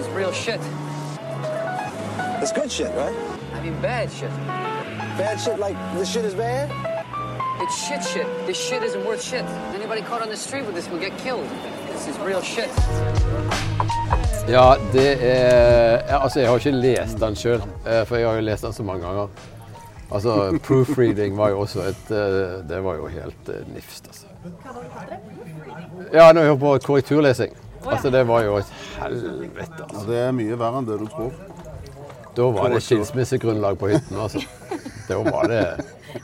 is real shit. It's good shit, right? I mean bad shit. Bad shit like this shit is bad? It's shit shit. This shit isn't worth shit. Anybody caught on the street with this will get killed. This is real shit. Ja, det er Altså, jeg har ikke lest den sjøl, for jeg har jo lest den så mange ganger. Altså, proofreading var jo også et eh, Det var jo helt eh, nifst, altså. Ja, nå er jeg på korrekturlesing. Altså, det var jo et helvete, Ja, altså. det er mye verre enn det du tror. Da var det skilsmissegrunnlag på hytten, altså. Da var det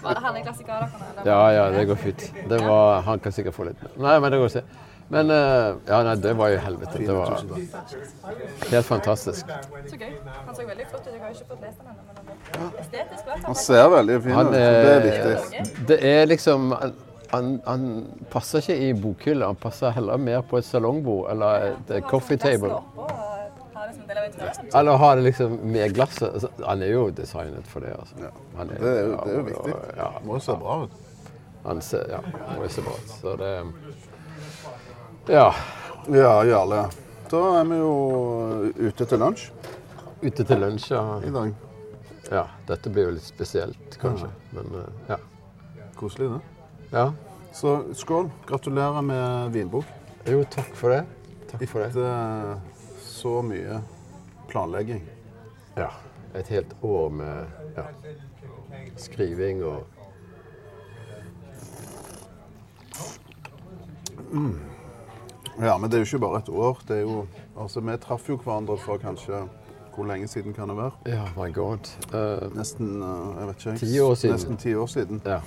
Var det han en klassiker? Ja, ja, det går fint. Det var, han kan sikkert få litt Nei, men det går å se. Men eh, ja, nei, det var jo helvete. Det var helt fantastisk. Så gøy. Han så veldig flott ut. Jeg har ikke fått lest den ennå. Men han- estetisk ser veldig fin ut. Det er, viktig. det er liksom han, han, passer ikke i bokhylla, han passer heller mer på et salongbord eller et eh, coffee table. Og ha det som en del av interiøret. Eller ha det liksom med glasset. Altså, Han er jo designet for det, altså. Han Det er jo, det er jo viktig. Ja, Det må jo se bra ut. han ser, ja, må jo se bra ut. Så det Ja. Ja, Jarle. Da er vi jo ute til lunsj Ute til lunsj, ja. i dag. ja. Dette blir jo litt spesielt, kanskje. Men eh, ja. Koselig, det. Ja. Så skål. Gratulerer med vinbok. Jo, takk for det. Takk for det. Etter eh, så mye planlegging. Ja. Et helt år med ja, skriving og Ja, men det er jo ikke bare et år. Det er jo, altså, vi traff jo hverandre for kanskje Hvor lenge siden kan det være? Ja, my god. Uh, Nesten uh, jeg vet ikke, Ti år siden. Nesten ti år siden. ja.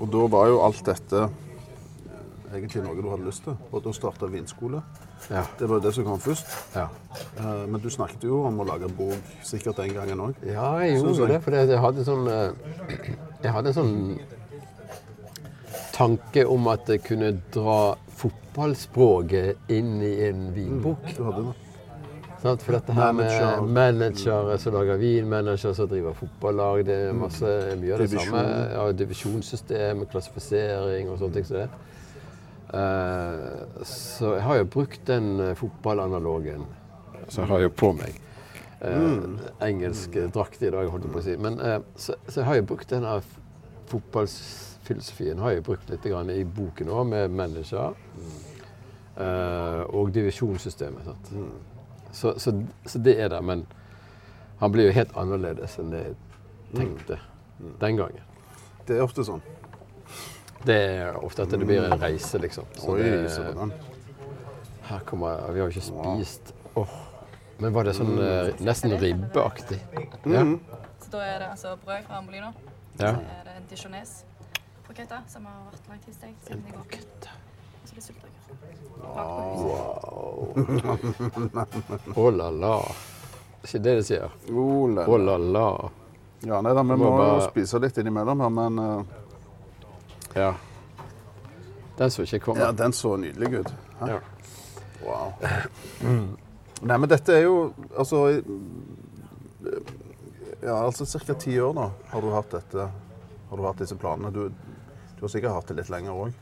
Og da var jo alt dette eh, egentlig noe du hadde lyst til. Og da starta vinskole. Ja. Det var jo det som kom først. ja. Uh, Men du snakket jo om å lage bok sikkert den gangen òg. Ja, jeg gjorde jeg. det, for jeg hadde sånn Jeg hadde en sånn tanke om at jeg kunne dra fotballspråket inn i en vinbok. Du hadde det. Sant? For dette her Manager. med managere som lager vin, managere som driver fotballag, det er masse, mye av det Divisjon. samme. Ja, divisjonssystem, klassifisering og sånne ting som det. Uh, så jeg har jo brukt den eh, fotballanalogen som jeg har jo på meg. Eh, Engelsk drakt i dag, holdt jeg på å si. Men, uh, så, så jeg har jo brukt denne fotballfilosofien har jeg brukt litt grann i boken òg, med manager. Eh, og divisjonssystemet. Sant? Så, så, så det er det. Men han blir jo helt annerledes enn det jeg tenkte den gangen. Det er ofte sånn. Det er ofte at det blir en reise, liksom. Så Oi, det, så her kommer, vi har jo ikke spist Åh. Men var det sånn mm. nesten ribbeaktig? Ja. Så da er det altså brød fra Ambolino. Ja. Så er det en dijones-paketta som har vært langtidsstekt siden i går. Så litt. Oh la la. Det er ikke det de sier. Oh, la, Oh la. la. Ja, nei da, vi Må må jo bare- spise litt innimellom her, men uh... Ja. Den så ikke komme. ja, den så nydelig ut. Ja. Wow. Nei, men dette er jo Altså Ja, altså ca. ti år nå har du hatt dette Har du hatt disse planene. Du, du har sikkert hatt det litt lenger òg.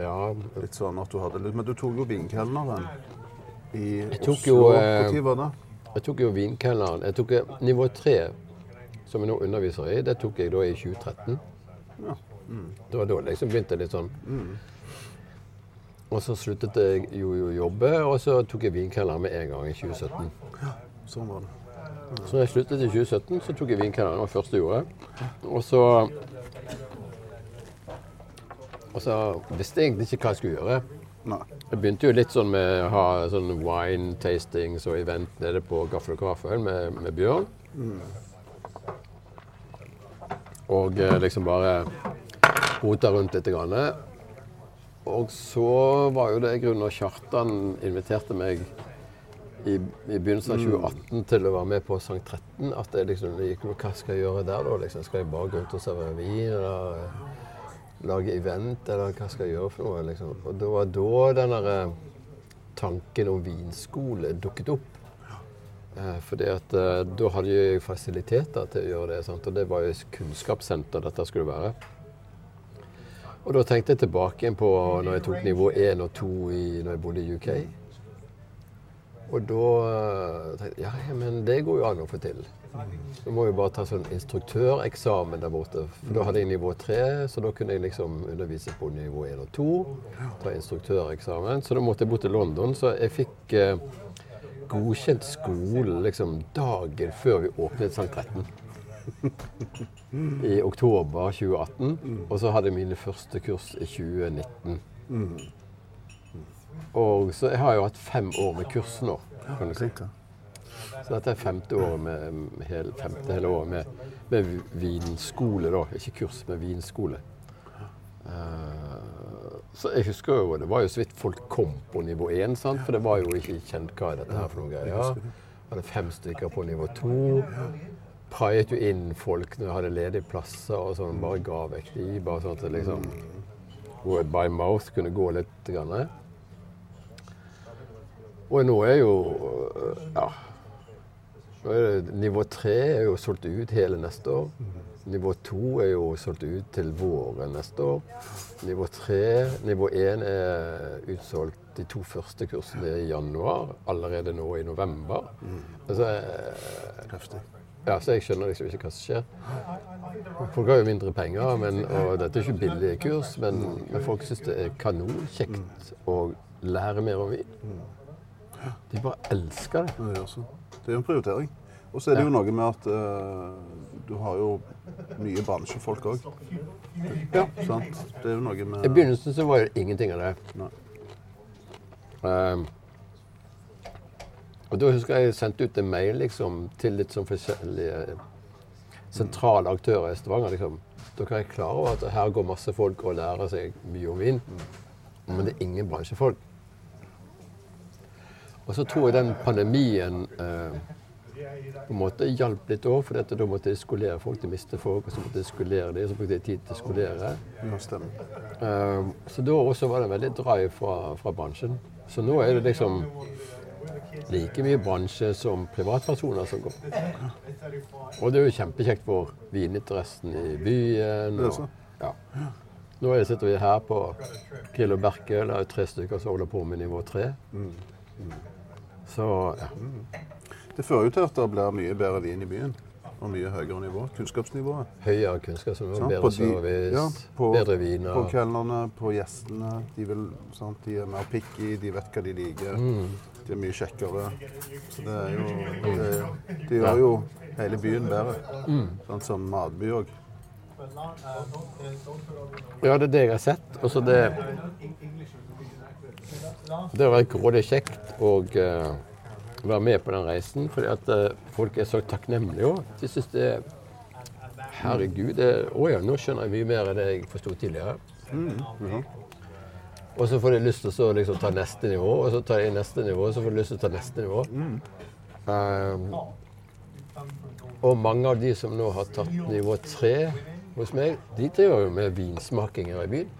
Ja, Litt sånn at du hadde litt Men du tok jo vinkelneren i Oslo. jo, eh, Når var det? Jeg tok jo vinkelneren. Jeg tok eh, nivå tre, som jeg nå underviser i, det tok jeg da i 2013. Ja. Det var da liksom begynte litt sånn. Og så sluttet jeg jo å jobbe, og så tok jeg vinkelneren med en gang i 2017. Sånn var det. Så da jeg sluttet i 2017, så tok jeg vinkelneren, Det var første jeg gjorde. Og så Og så visste jeg egentlig ikke hva jeg skulle gjøre. Nei. Jeg begynte jo litt sånn med å ha sånn wine tastings og event nede på Gaffel og Kraftøl med, med Bjørn. Og eh, liksom bare rota rundt litt. Grann. Og så var jo det grunnen Kjartan inviterte meg i, i begynnelsen av 2018 til å være med på Sankt 13. At jeg liksom Hva skal jeg gjøre der, da? Liksom, skal jeg bare gå ut og servere vin? Eller lage event, eller hva skal jeg gjøre for noe? Liksom. Og det var da den der, eh, tanken om vinskole dukket opp. Eh, fordi at eh, da hadde jeg fasiliteter til å gjøre det. Sant? Og det var jo kunnskapssenter dette skulle være. Og da tenkte jeg tilbake igjen på når jeg tok nivå 1 og 2 i, når jeg bodde i UK. Og da eh, tenkte jeg ja, men det går jo an å få til. Så må jeg bare ta sånn instruktøreksamen der borte. For da hadde jeg nivå 3, så da kunne jeg liksom undervise på nivå 1 og 2. Ta instruktøreksamen. Så da måtte jeg bo til London. Så jeg fikk eh, godkjent skole liksom dagen før vi åpnet Sankt 13. I oktober 2018. Og så hadde jeg mine første kurs i 2019. Og så jeg har jo hatt fem år med kurs nå. kan du si. Så dette er femte året med, hele, femte hele året med, med vinskole, da. Ikke kurs, men vinskole. Uh, så jeg husker jo, det var jo så vidt folk kom på nivå 1, sant? for det var jo ikke kjent hva dette her for noe greier. Hadde fem stykker på nivå 2. Paiet jo inn folk når jeg hadde ledige plasser og sånn, bare ga vekk de, bare sånn at det liksom word by mouth kunne gå litt. Grann. Og nå er jo ja, nå er det, Nivå tre er jo solgt ut hele neste år. Nivå to er jo solgt ut til våren neste år. Nivå tre, nivå én er utsolgt de to første kursene i januar. Allerede nå i november. Altså, ja, så jeg skjønner liksom ikke hva som skjer. Folk har jo mindre penger, men, og dette er ikke billige kurs, men, men folk syns det er kanonkjekt å lære mer om vin. De bare elsker det. Det, gjør det er jo en prioritering. Og så er det jo noe med at uh, du har jo mye bransjefolk òg. Ja. Sant? Det er jo noe I begynnelsen så var det ingenting av det. Ehm, og da husker jeg jeg sendte ut en mail liksom, til litt sånn forskjellige sentrale aktører i Stavanger. Liksom. Dere er klar over at her går masse folk og lærer seg mye om vin, men det er ingen bransjefolk. Og så tror jeg den pandemien eh, på en måte hjalp litt òg, for da måtte jeg skolere folk. De mistet folk, og så måtte jeg skolere dem, så brukte jeg tid til å skolere. Eh, så da også var det en veldig drive fra, fra bransjen. Så nå er det liksom like mye bransje som privatpersoner som går. Og det er jo kjempekjekt for vininteressen i byen. Og, ja. Nå er- sitter vi her på Grill og Berke. Det er tre stykker som holder på med nivå tre. Så ja. Det fører jo til at det blir mye bedre vin i byen. Og mye høyere nivå. Kunnskapsnivået. høyere kunnskapsnivå, sånn, bedre service, ja, på- bedre viner. På kelnerne, på gjestene. De, vil, sant? de er mer picky, de vet hva de liker. De er mye kjekkere. Så det er jo Det, det gjør jo hele byen bedre. Sånn som matby òg. Ja, det er det jeg har sett. Og så det Det har vært grådig kjekt å uh, være med på den reisen. Fordi at uh, folk er så takknemlige òg. De syns det er Herregud. Det, å ja, nå skjønner jeg mye mer enn det jeg forsto tidligere. Og så får de lyst til å liksom ta neste nivå, og så tar de neste nivå, og så får de lyst til å ta neste nivå. Um, og mange av de som nå har tatt nivå tre hos meg, de driver jo med vinsmakinger i byen.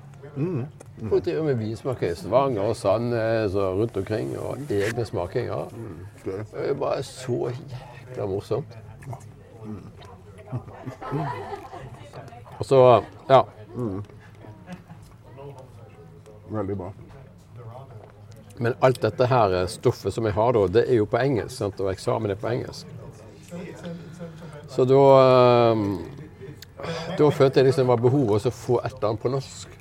Folk driver med vinsmaking i Stavanger og Sandnes og rundt omkring, og egne smakinger. Det er bare så jækla morsomt. Og så, ja. Veldig bra. Men alt dette her stoffet som jeg har da, det er jo på engelsk, sant? og eksamen er på engelsk. Så da ehm, Da følte jeg liksom det var behov for å få et eller annet på norsk.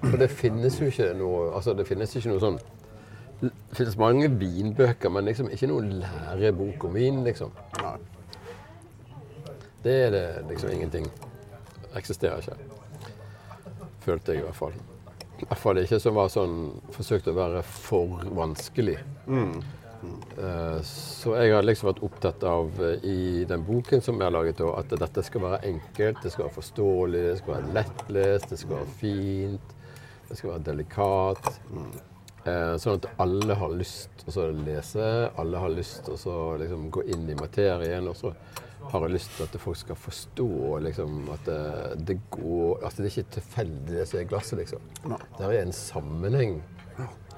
For det finnes jo ikke noe Altså, det finnes ikke noe sånn Det finnes mange vinbøker, men liksom ikke noen lærebok om vin, liksom. Nei. Det er det liksom ingenting. Eksisterer ikke. Følte jeg i hvert fall. I hvert fall ikke som var sånn Forsøkte å være for vanskelig. Eh, Så jeg har liksom vært opptatt av eh, i den boken som jeg har laget, at dette skal være enkelt, det skal være forståelig, det skal være lettlest, det skal være fint, det skal være delikat. Eh, Sånn at alle har lyst til å lese, alle har lyst til å liksom gå inn i materien. Og så har jeg lyst til at folk skal forstå liksom, at det, det går At det ikke er tilfeldig det som er i glasset, liksom. Det er en sammenheng.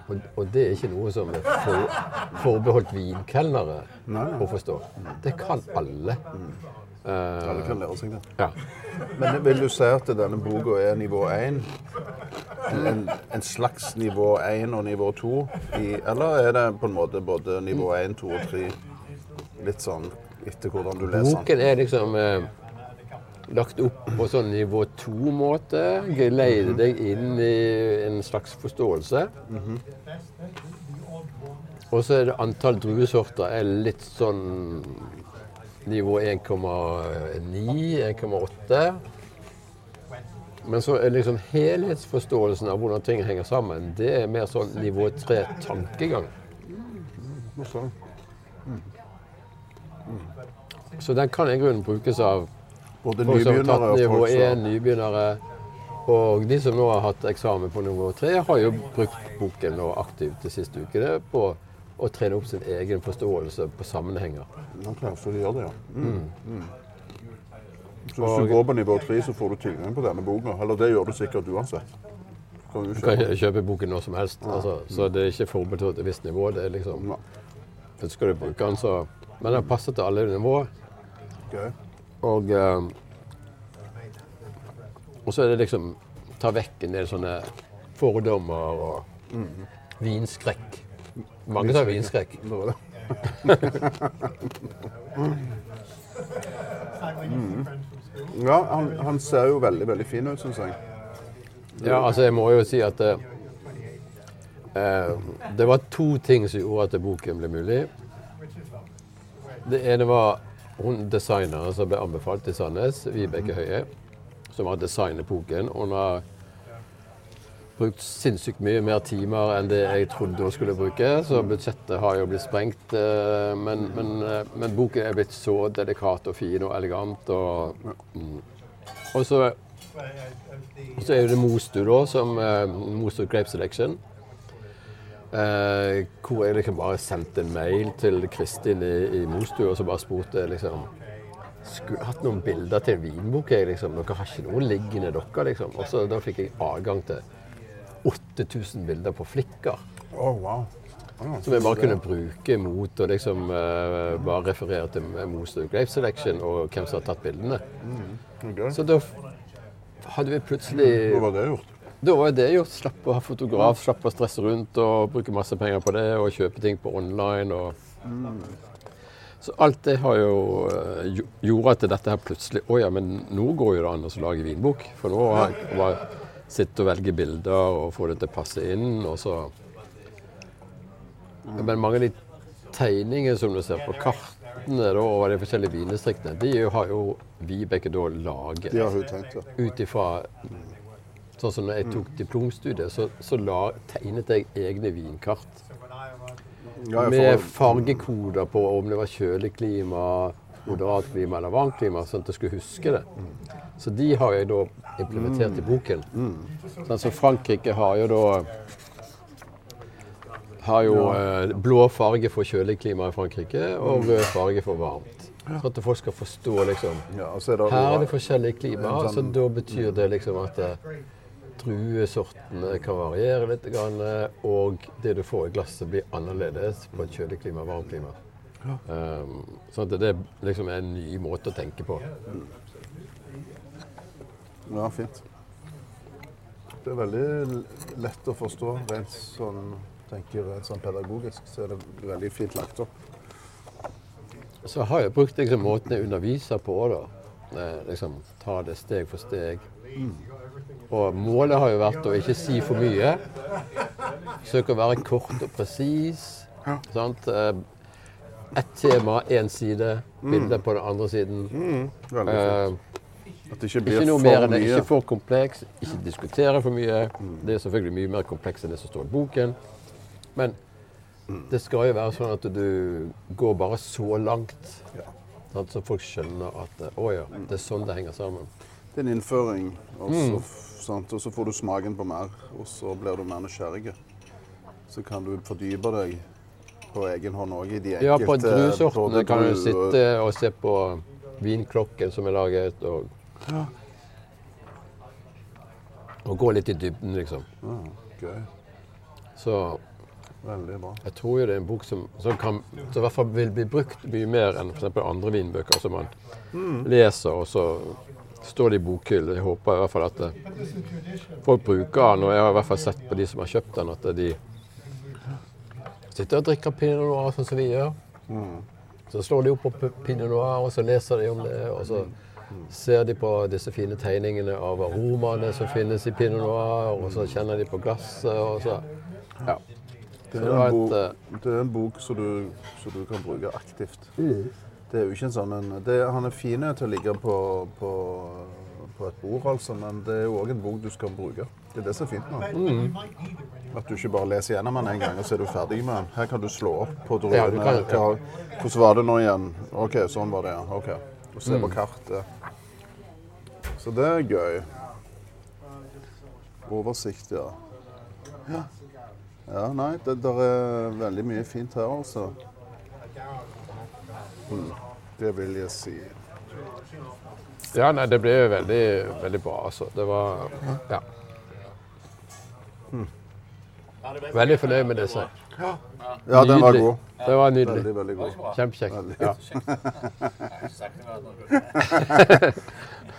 Og, og det er ikke noe som er for, forbeholdt vinkelnere å forstå. Det kan alle. Alle kan lære seg det. Ja. Men vil du si at denne boka er nivå 1? en, en slags nivå 1 og nivå 2? I, eller er det på en måte både nivå 1, 2 og 3? Litt sånn etter hvordan du leser den. Boken er liksom eh, lagt opp på sånn nivå to-måte. Geleide deg inn i en slags forståelse. Og så er det antall druesorter er litt sånn nivå 1,9, 1,8. Men så er liksom helhetsforståelsen av hvordan ting henger sammen, det er mer sånn nivå 3-tankegang. Sånn. Så den kan i grunnen brukes av Både folk som har tatt nivå folk 1, nybegynnere. Og de som nå har hatt eksamen på nivå 3, har jo brukt boken nå aktivt de siste ukene på å trene opp sin egen forståelse på sammenhenger. Ok, så de gjør det, ja. Mm. Mm. Så hvis du går på nivå 3, så får du tilgang på denne boka. Eller det gjør du sikkert uansett. Kan du Du kan kjøpe. kjøpe boken når som helst. Altså, så det er ikke forberedt til et visst nivå. Det er liksom, Ja. Skal du bruke den, så Men den passer til alle nivåer. Ok. Og, eh, og så er det liksom ta vekk en del sånne fordommer og vinskrekk. Mange tar vinskrekk. Mm. Ja, han, han ser jo veldig, veldig fin ut, syns jeg. Ja, altså jeg må jo si at eh, eh, det var to ting som gjorde at boken ble mulig. Det ene var hun designeren som ble anbefalt til Sandnes, Vibeke Høie, som har designet boken. Hun har brukt sinnssykt mye mer timer enn det jeg trodde hun skulle bruke, så budsjettet har jo blitt sprengt. eh, Men, men, eh, men boken er blitt så delikat og fin og elegant. Og, mm. og så og så er det Mostu, da, som uh, Mostu Grape Selection. Eh, hvor jeg liksom bare sendte en mail til Kristin i, i Mostua og så bare spurte liksom Skulle hatt noen bilder til en vinbok. Jeg, liksom. Dere har ikke noe liggende, dere. liksom. Og så da fikk jeg adgang til 8000 bilder på Flikker. Oh, wow. Som jeg bare kunne bruke mot å liksom uh, bare referere til Mostu Grape Selection og hvem som har tatt bildene. ok. Så da hadde vi plutselig Hva var det gjort? Da var det gjort. Slapp å ha fotograf, slapp å stresse rundt og bruke masse penger på det og kjøpe ting på online. Og... Så alt det har jo eh, gjorde at dette her plutselig Å ja, men nå går jo det an å lage vinbok. For nå har jeg bare sitte og velge bilder og få det til å passe inn, og så Men mange av de tegningene som du ser på kartene da, over de forskjellige vindistriktene, de har jo Vibeke da laget De har hun tenkt, ja. ut ifra Sånn som når jeg tok diplomstudiet, så, så la, tegnet jeg egne vinkart. Med fargekoder på om det var kjølig klima, moderat klima eller varmt klima, sånn at jeg skulle huske det. Så de har jeg da implementert i boken. Sånn som Frankrike har jo da har jo eh, blå farge for kjølig klima i Frankrike og rød farge for varmt. Sånn at folk skal forstå liksom så er her er det forskjellig klima, så sånn- da betyr det liksom at eh, druesortene kan variere litt, og det du får i glasset blir annerledes på et kjølig klima og varmt klima. Um, sånn at det liksom er en ny måte å tenke på. Ja, fint. Det er veldig lett å forstå. Rent sånn, tenker rent sånn pedagogisk så er det veldig fint lagt opp. Så har jeg brukt liksom måten jeg underviser på, da. Eh, liksom ta det steg for steg. Og målet har jo vært å ikke si for mye. Søke å være kort og presis. Sant? Eh, Ett tema, én side. Bilde på den andre siden. Veldig Eh. At det ikke blir ikke noe for mer enn det. mye. Ikke for kompleks. Ikke diskutere for mye. Det er selvfølgelig mye mer kompleks enn det som står i boken. Men det skal jo være sånn at du går bare så langt. Ja. Så folk skjønner at eh, å ja, det er sånn det henger sammen. Det er en innføring, og Mm. så, sant, og så får du smaken på mer, og så blir du mer nysgjerrig. Så kan du fordype deg på egen hånd òg i de enkelte Ja, på druesortene kan du sitte og se på vinklokken som er laget, og Og gå litt i dybden, liksom. Ja, gøy. Så Veldig bra. jeg tror jo det er en bok som, som, kan, som i hvert fall vil bli brukt mye mer enn f.eks. andre vinbøker som man leser, og så står det i bokhyllen. Jeg håper i hvert fall at eh, folk bruker den, og jeg har i hvert fall sett på de som har kjøpt den, at de sitter og drikker pinot noir sånn som vi gjør. Så slår de opp på pinot noir, og så leser de om det, og så ser de på disse fine tegningene av aromaene som finnes i pinot noir, og så kjenner de på glasset, og så Ja. Det er en bok, eh, det er en bok som du, som du kan bruke aktivt. Mm. Det er jo ikke en sånn en, det, Han er fin til å ligge på, på, på et bord, altså, men det er jo òg en bok du skal bruke. Det er det som er fint nå. Mm. At du ikke bare leser gjennom den en gang, og så er du ferdig med den. Her kan du slå opp på druene. Ja, Hvordan var det nå igjen? OK, sånn var det, ja. Ok. Og se Mm. på kartet. Så det er gøy. Oversikt, ja. Ja, ja nei, det der er veldig mye fint her, altså. Mm, det vil jeg si. Ja, nei, det ble jo veldig, veldig bra, altså. Det var Ja. Veldig fornøyd med disse. Ja, den var god. Det var nydelig. Veldig, veldig god. Kjempekjekt. Ja.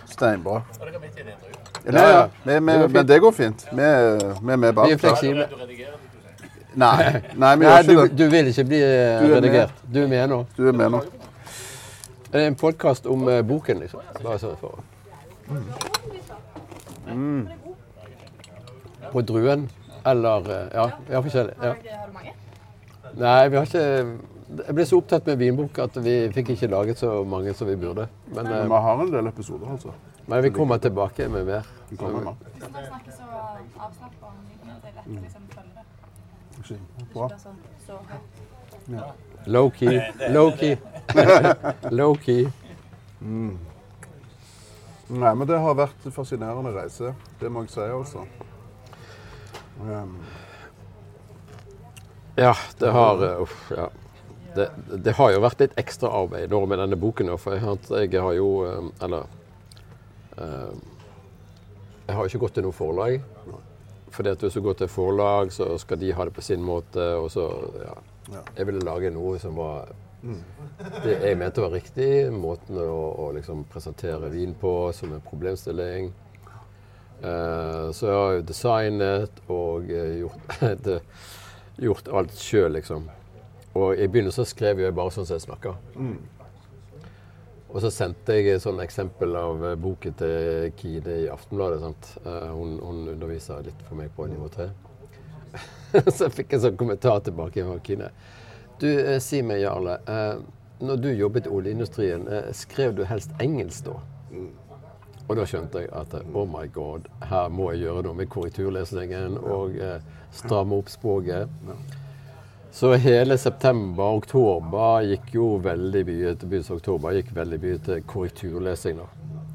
Steinbra. Ja, Ja, men det går fint. Vi, er- er med er fleksible. Nei, nei, Nei, du, du vil ikke bli eh, Du redigert. med. Du er med nå. Du er med nå. Det er en podkast om uh, boken, liksom. Bare sånn for På druen. Eller uh, Ja, ja forskjellig. Ja. Har? Nei, vi har ikke Jeg ble så opptatt med vinbok at vi fikk ikke laget så mange som vi burde. Men, eh, vi har en del episoder, altså. men vi kommer tilbake med mer. Vi kommer med. Hvis dere snakker så avslappet om det er lett liksom. Bra. Ja. Low-key. Low-key. Low-key. Nei, men det har vært en fascinerende reise. Det må jeg si, altså. Um, Ja, det har eh, Uff, ja. Det, det har jo vært litt ekstra arbeid nå med denne boken. For jeg har, jeg har jo eh, Eller eh, Jeg har jo ikke gått til noe forlag. Fordi at hvis du går til forlag, så skal de ha det på sin måte. Og så ja. Jeg ville lage noe som var det jeg mente var riktig. Måten å, å liksom presentere vin på som en problemstilling. Uh, så jeg har jo designet og eh, gjort, det, gjort alt sjøl, liksom. Og i begynnelsen skrev jeg bare sånn som jeg snakker. Og så sendte jeg et sånn eksempel av eh, boken til Kine i Aftenbladet. sant? Eh, hun, hun underviser litt for meg på nivå 3. så fikk jeg en sånn kommentar tilbake fra Kine. Du, eh, si meg, Jarle. Når du jobbet i oljeindustrien, skrev du helst engelsk da? Og da skjønte jeg at oh my god, her må jeg gjøre noe med korrekturlesningen og stramme opp språket. Så hele september og oktober gikk jo veldig mye til begynnelsen oktober gikk veldig mye til korrekturlesing. da.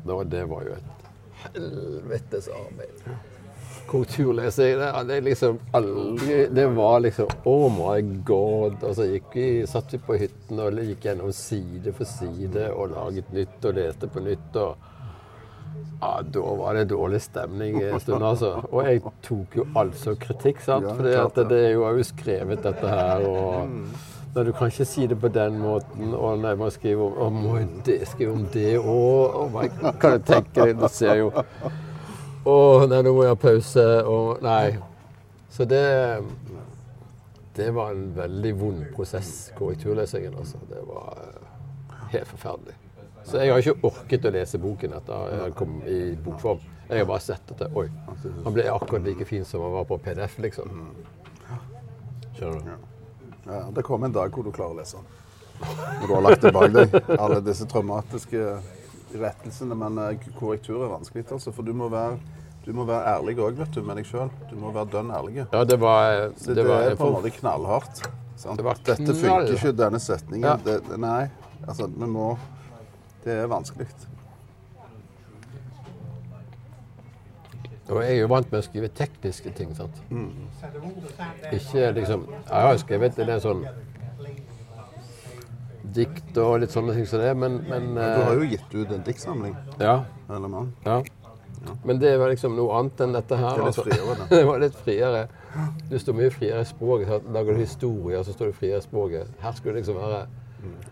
da det var jo et helvetes arbeid. Korrekturlesing, det det liksom aldri Det var liksom Oh my god. Og så gikk vi, satt vi på hytten og gikk gjennom side for side og laget nytt og leste på nytt. og ja, Da var det dårlig stemning en stund, altså. Og jeg tok jo altså kritikk, sant. For det. er jo, jeg skrevet dette her, og Nei, du kan ikke si det på den måten. Og nei, må skrive om, å, må jeg det, skrive om det òg? Oh my kan jeg tenke deg? Du ser jo Å, nei, nå må jeg ha pause. Og nei. Så det Det var en veldig vond prosess, korrekturlesingen, altså. Det var eh, helt forferdelig. Så jeg har ikke orket å lese boken etter jeg kom i bokform. Jeg har bare sett at det, oi, han ble akkurat like fin som han var på PDF, liksom. Skjønner du? ja, det kommer en dag hvor du klarer å lese den. Når du har lagt det bak deg, alle disse traumatiske rettelsene. Men eh, korrektur er vanskelig, altså. For du må være, du må være ærlig òg, vet du, med deg sjøl. Du må være dønn ærlig. Ja, det var, det det, var er på en måte knallhardt. Sant? Det var Dette funker knallhardt. ikke, denne setningen. Ja. Det- nei, altså, vi må Det er vanskelig. Og jeg er jo vant med å skrive tekniske ting, sant. Ikke liksom Jeg har jo skrevet en del sånn dikt og litt sånne ting som det, men, men Du har eh, jo gitt ut en diktsamling. Ja. Eller mann. ja. Men det var liksom noe annet enn dette her. Det litt altså. friere, det. det var litt friere. Du står mye friere i språket. Lager du historier, så står du friere i språket. Her skulle det liksom være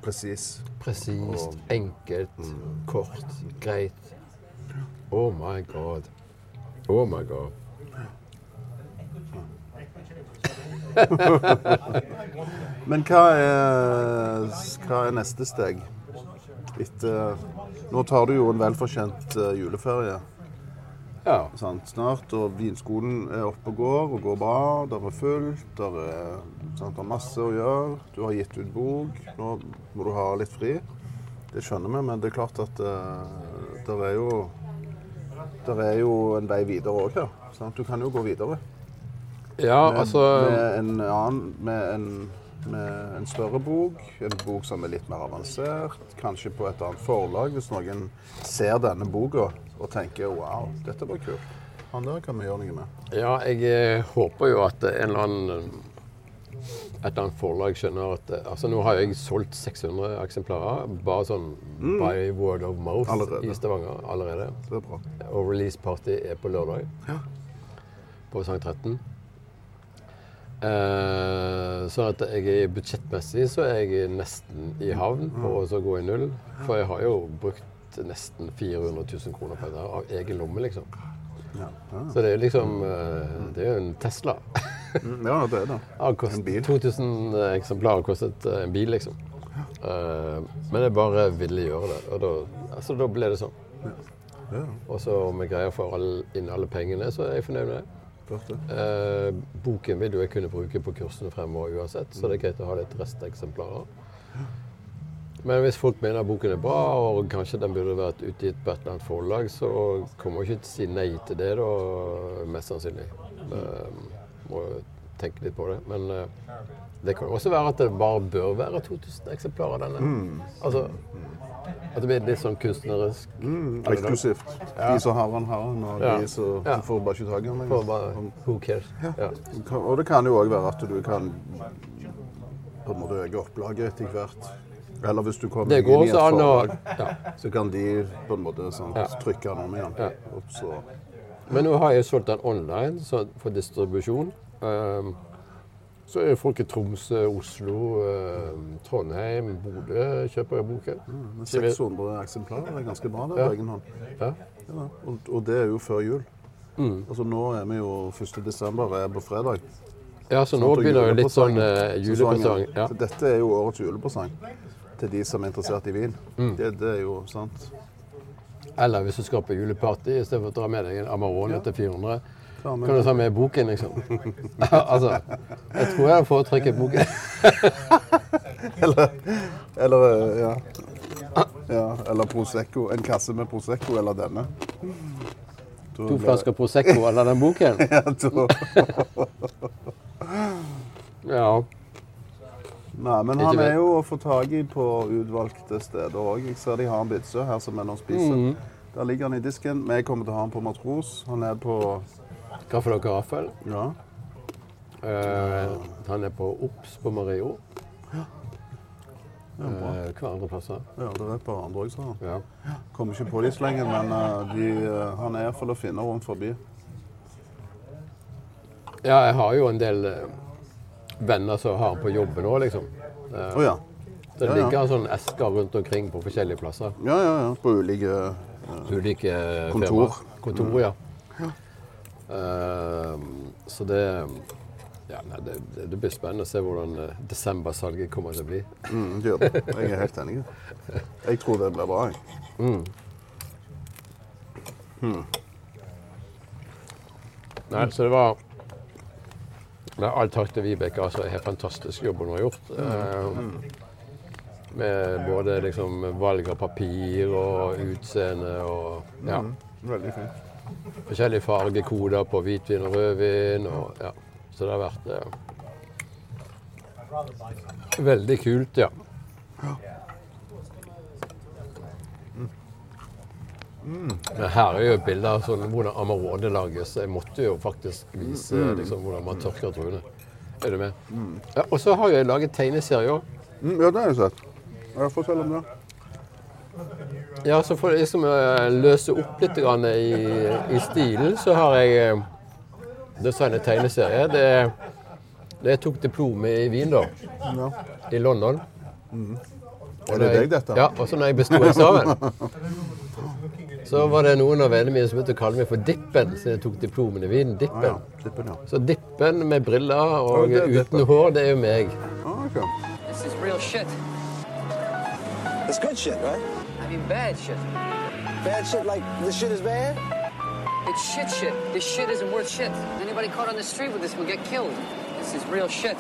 Presis. presist, enkelt, kort, greit. Oh my god. Oh my god. Men hva er, hva er neste steg? Etter Nå tar du jo en velfortjent eh, juleferie Ja. sant, snart, og vinskolen er oppe og går og går bra. Der er fullt, der er, sant, der er masse å gjøre. Du har gitt ut bok. Nå må du ha litt fri. Det skjønner vi, men det er klart at uh, der er jo det er jo en vei videre òg her. Sant? Du kan jo gå videre. Ja, Med, altså med en annen med en, med en større bok, en bok som er litt mer avansert, kanskje på et annet forlag. Hvis noen ser denne boka og tenker 'wow, dette var kult', han der kan vi gjøre noe med. Ja, jeg eh, håper jo at en eller annen et eller annet forlag skjønner at eh, altså Nå har jeg solgt 600 eksemplarer, bare sånn by word of mouth Mm. Allerede. i Stavanger allerede. Det er bra. Og release party er på lørdag. Ja. På Sankt 13. Eh, sånn at jeg budsjettmessig så er jeg nesten i havn på å gå i null. For jeg har jo brukt nesten 400 000 kroner på dette av egen lomme, liksom. Ja, ja. Så det er liksom eh, Det er jo en Tesla. Mm, ja det er det. Ja, En bil. 2000 eksemplarer kostet eh, en bil, liksom. Eh, men jeg bare ville gjøre det, og da, altså, da ble det sånn. Ja, Og så om jeg greier å få inn alle pengene, så er jeg fornøyd med det. Eh, boken vil jo jeg kunne bruke på kursene fremover uansett, så det er greit å ha litt resteksemplarer. Men hvis folk mener boken er bra, og kanskje den burde vært utgitt på et eller annet forlag, så kommer jeg ikke til å si nei til det, da, mest sannsynlig. Eh, må tenke litt på det. Men eh, det kan også være at det bare bør være 2000 eksemplarer av denne. Altså, at det blir litt sånn kunstnerisk. Mm, eksklusivt. det? De som har den, har den, og Ja. de som Ja. får bare ikke tak i den bare, who cares? Ja. Og det kan jo òg være at du kan på en måte øke opplaget etter hvert. Eller hvis du kommer inn i et forlag, ja. så kan de på en måte sånn, Ja. trykke den om igjen. Ja. Men nå har jeg solgt den online så for distribusjon. Um, så er folk i Tromsø, Oslo, um, Trondheim, Bodø kjøper jeg boken. men 600 eksemplarer er ganske bra det på egen hånd. Ja. Ja, og, og det er jo før jul. Mm. Altså Nå er vi jo 1. desember, er på fredag. ja, så nå begynner jo litt sånn uh, julepresang. Ja. Så dette er jo årets julepresang til de som er interessert i vin. Mm. Det, det er jo sant. Eller hvis du skal på juleparty istedenfor å dra med deg en Amarone til 400, kan du ta med boken, liksom. altså, jeg tror jeg foretrekker boken. Eller, eller ja. ja. Eller Prosecco. En kasse med Prosecco eller denne. To, To flasker Prosecco eller den boken. Ja, to. Ja. Nei, men han er jo å få tak i på utvalgte steder òg. Jeg ser de har en Bidsø her som er nå spiser. Mhm. Der ligger han i disken. Vi kommer til å ha han på Matros. Han er på Gaffel og Gaffel. Ja. Uh, han er på Ops på Mario. Ja, bra. hver andre plasser? ja det er et par andre òg, sa han. Ja. Kommer ikke på de lenge, men uh, de, uh, han er iallfall å finne rundt forbi. ja, jeg har jo en del venner som har den på jobben òg, liksom. Eh, Å ja. Det ja, ja. ligger sånn esker rundt omkring på forskjellige plasser. Ja, ja, ja. På ulike Ulike eh, Kontor. Kontor, ja. Eh, så det ja, nei, det, det, blir spennende å se hvordan eh, desembersalget kommer til å bli. mm, det gjør det. Jeg er helt enig. Jeg tror det blir bra. jeg. Nei, så det var all takk til Vibeke, altså. Helt fantastisk jobb hun har gjort. Eh, med både liksom valg av papir og utseende og ja, Veldig fint. forskjellige fargekoder på hvitvin og rødvin. Og, ja. Så det har vært eh, veldig kult, ja. Men her er jo bilder av sånn, hvordan Amarone lages. Jeg måtte jo faktisk vise liksom, hvordan man tørker druene. Er du med? Ja, og så har jeg laget tegneserie òg. Mm, ja, det har jeg sett. Fortell om det. Ja, så for liksom å løse opp litt i, i stilen, så har jeg eh, designet tegneserie. Det, det jeg tok diplom i Wien, da. Ja. I London. Er det deg, dette? Ja, og så når jeg besto eksamen, Så var det noen av vennene mine som begynte å kalle meg for Dippen, så jeg tok diplomen i Dippen. Ah, Dippen. ja. Dippen, ja. Så Dippen med briller og oh, uten Dippen. hår, det er jo meg. Ah, ok. This is real shit. It's good shit, right? I mean, bad shit. Bad shit like the shit is bad? It's shit shit. This shit isn't worth shit. Anybody caught on the street with this will get killed. This is real shit.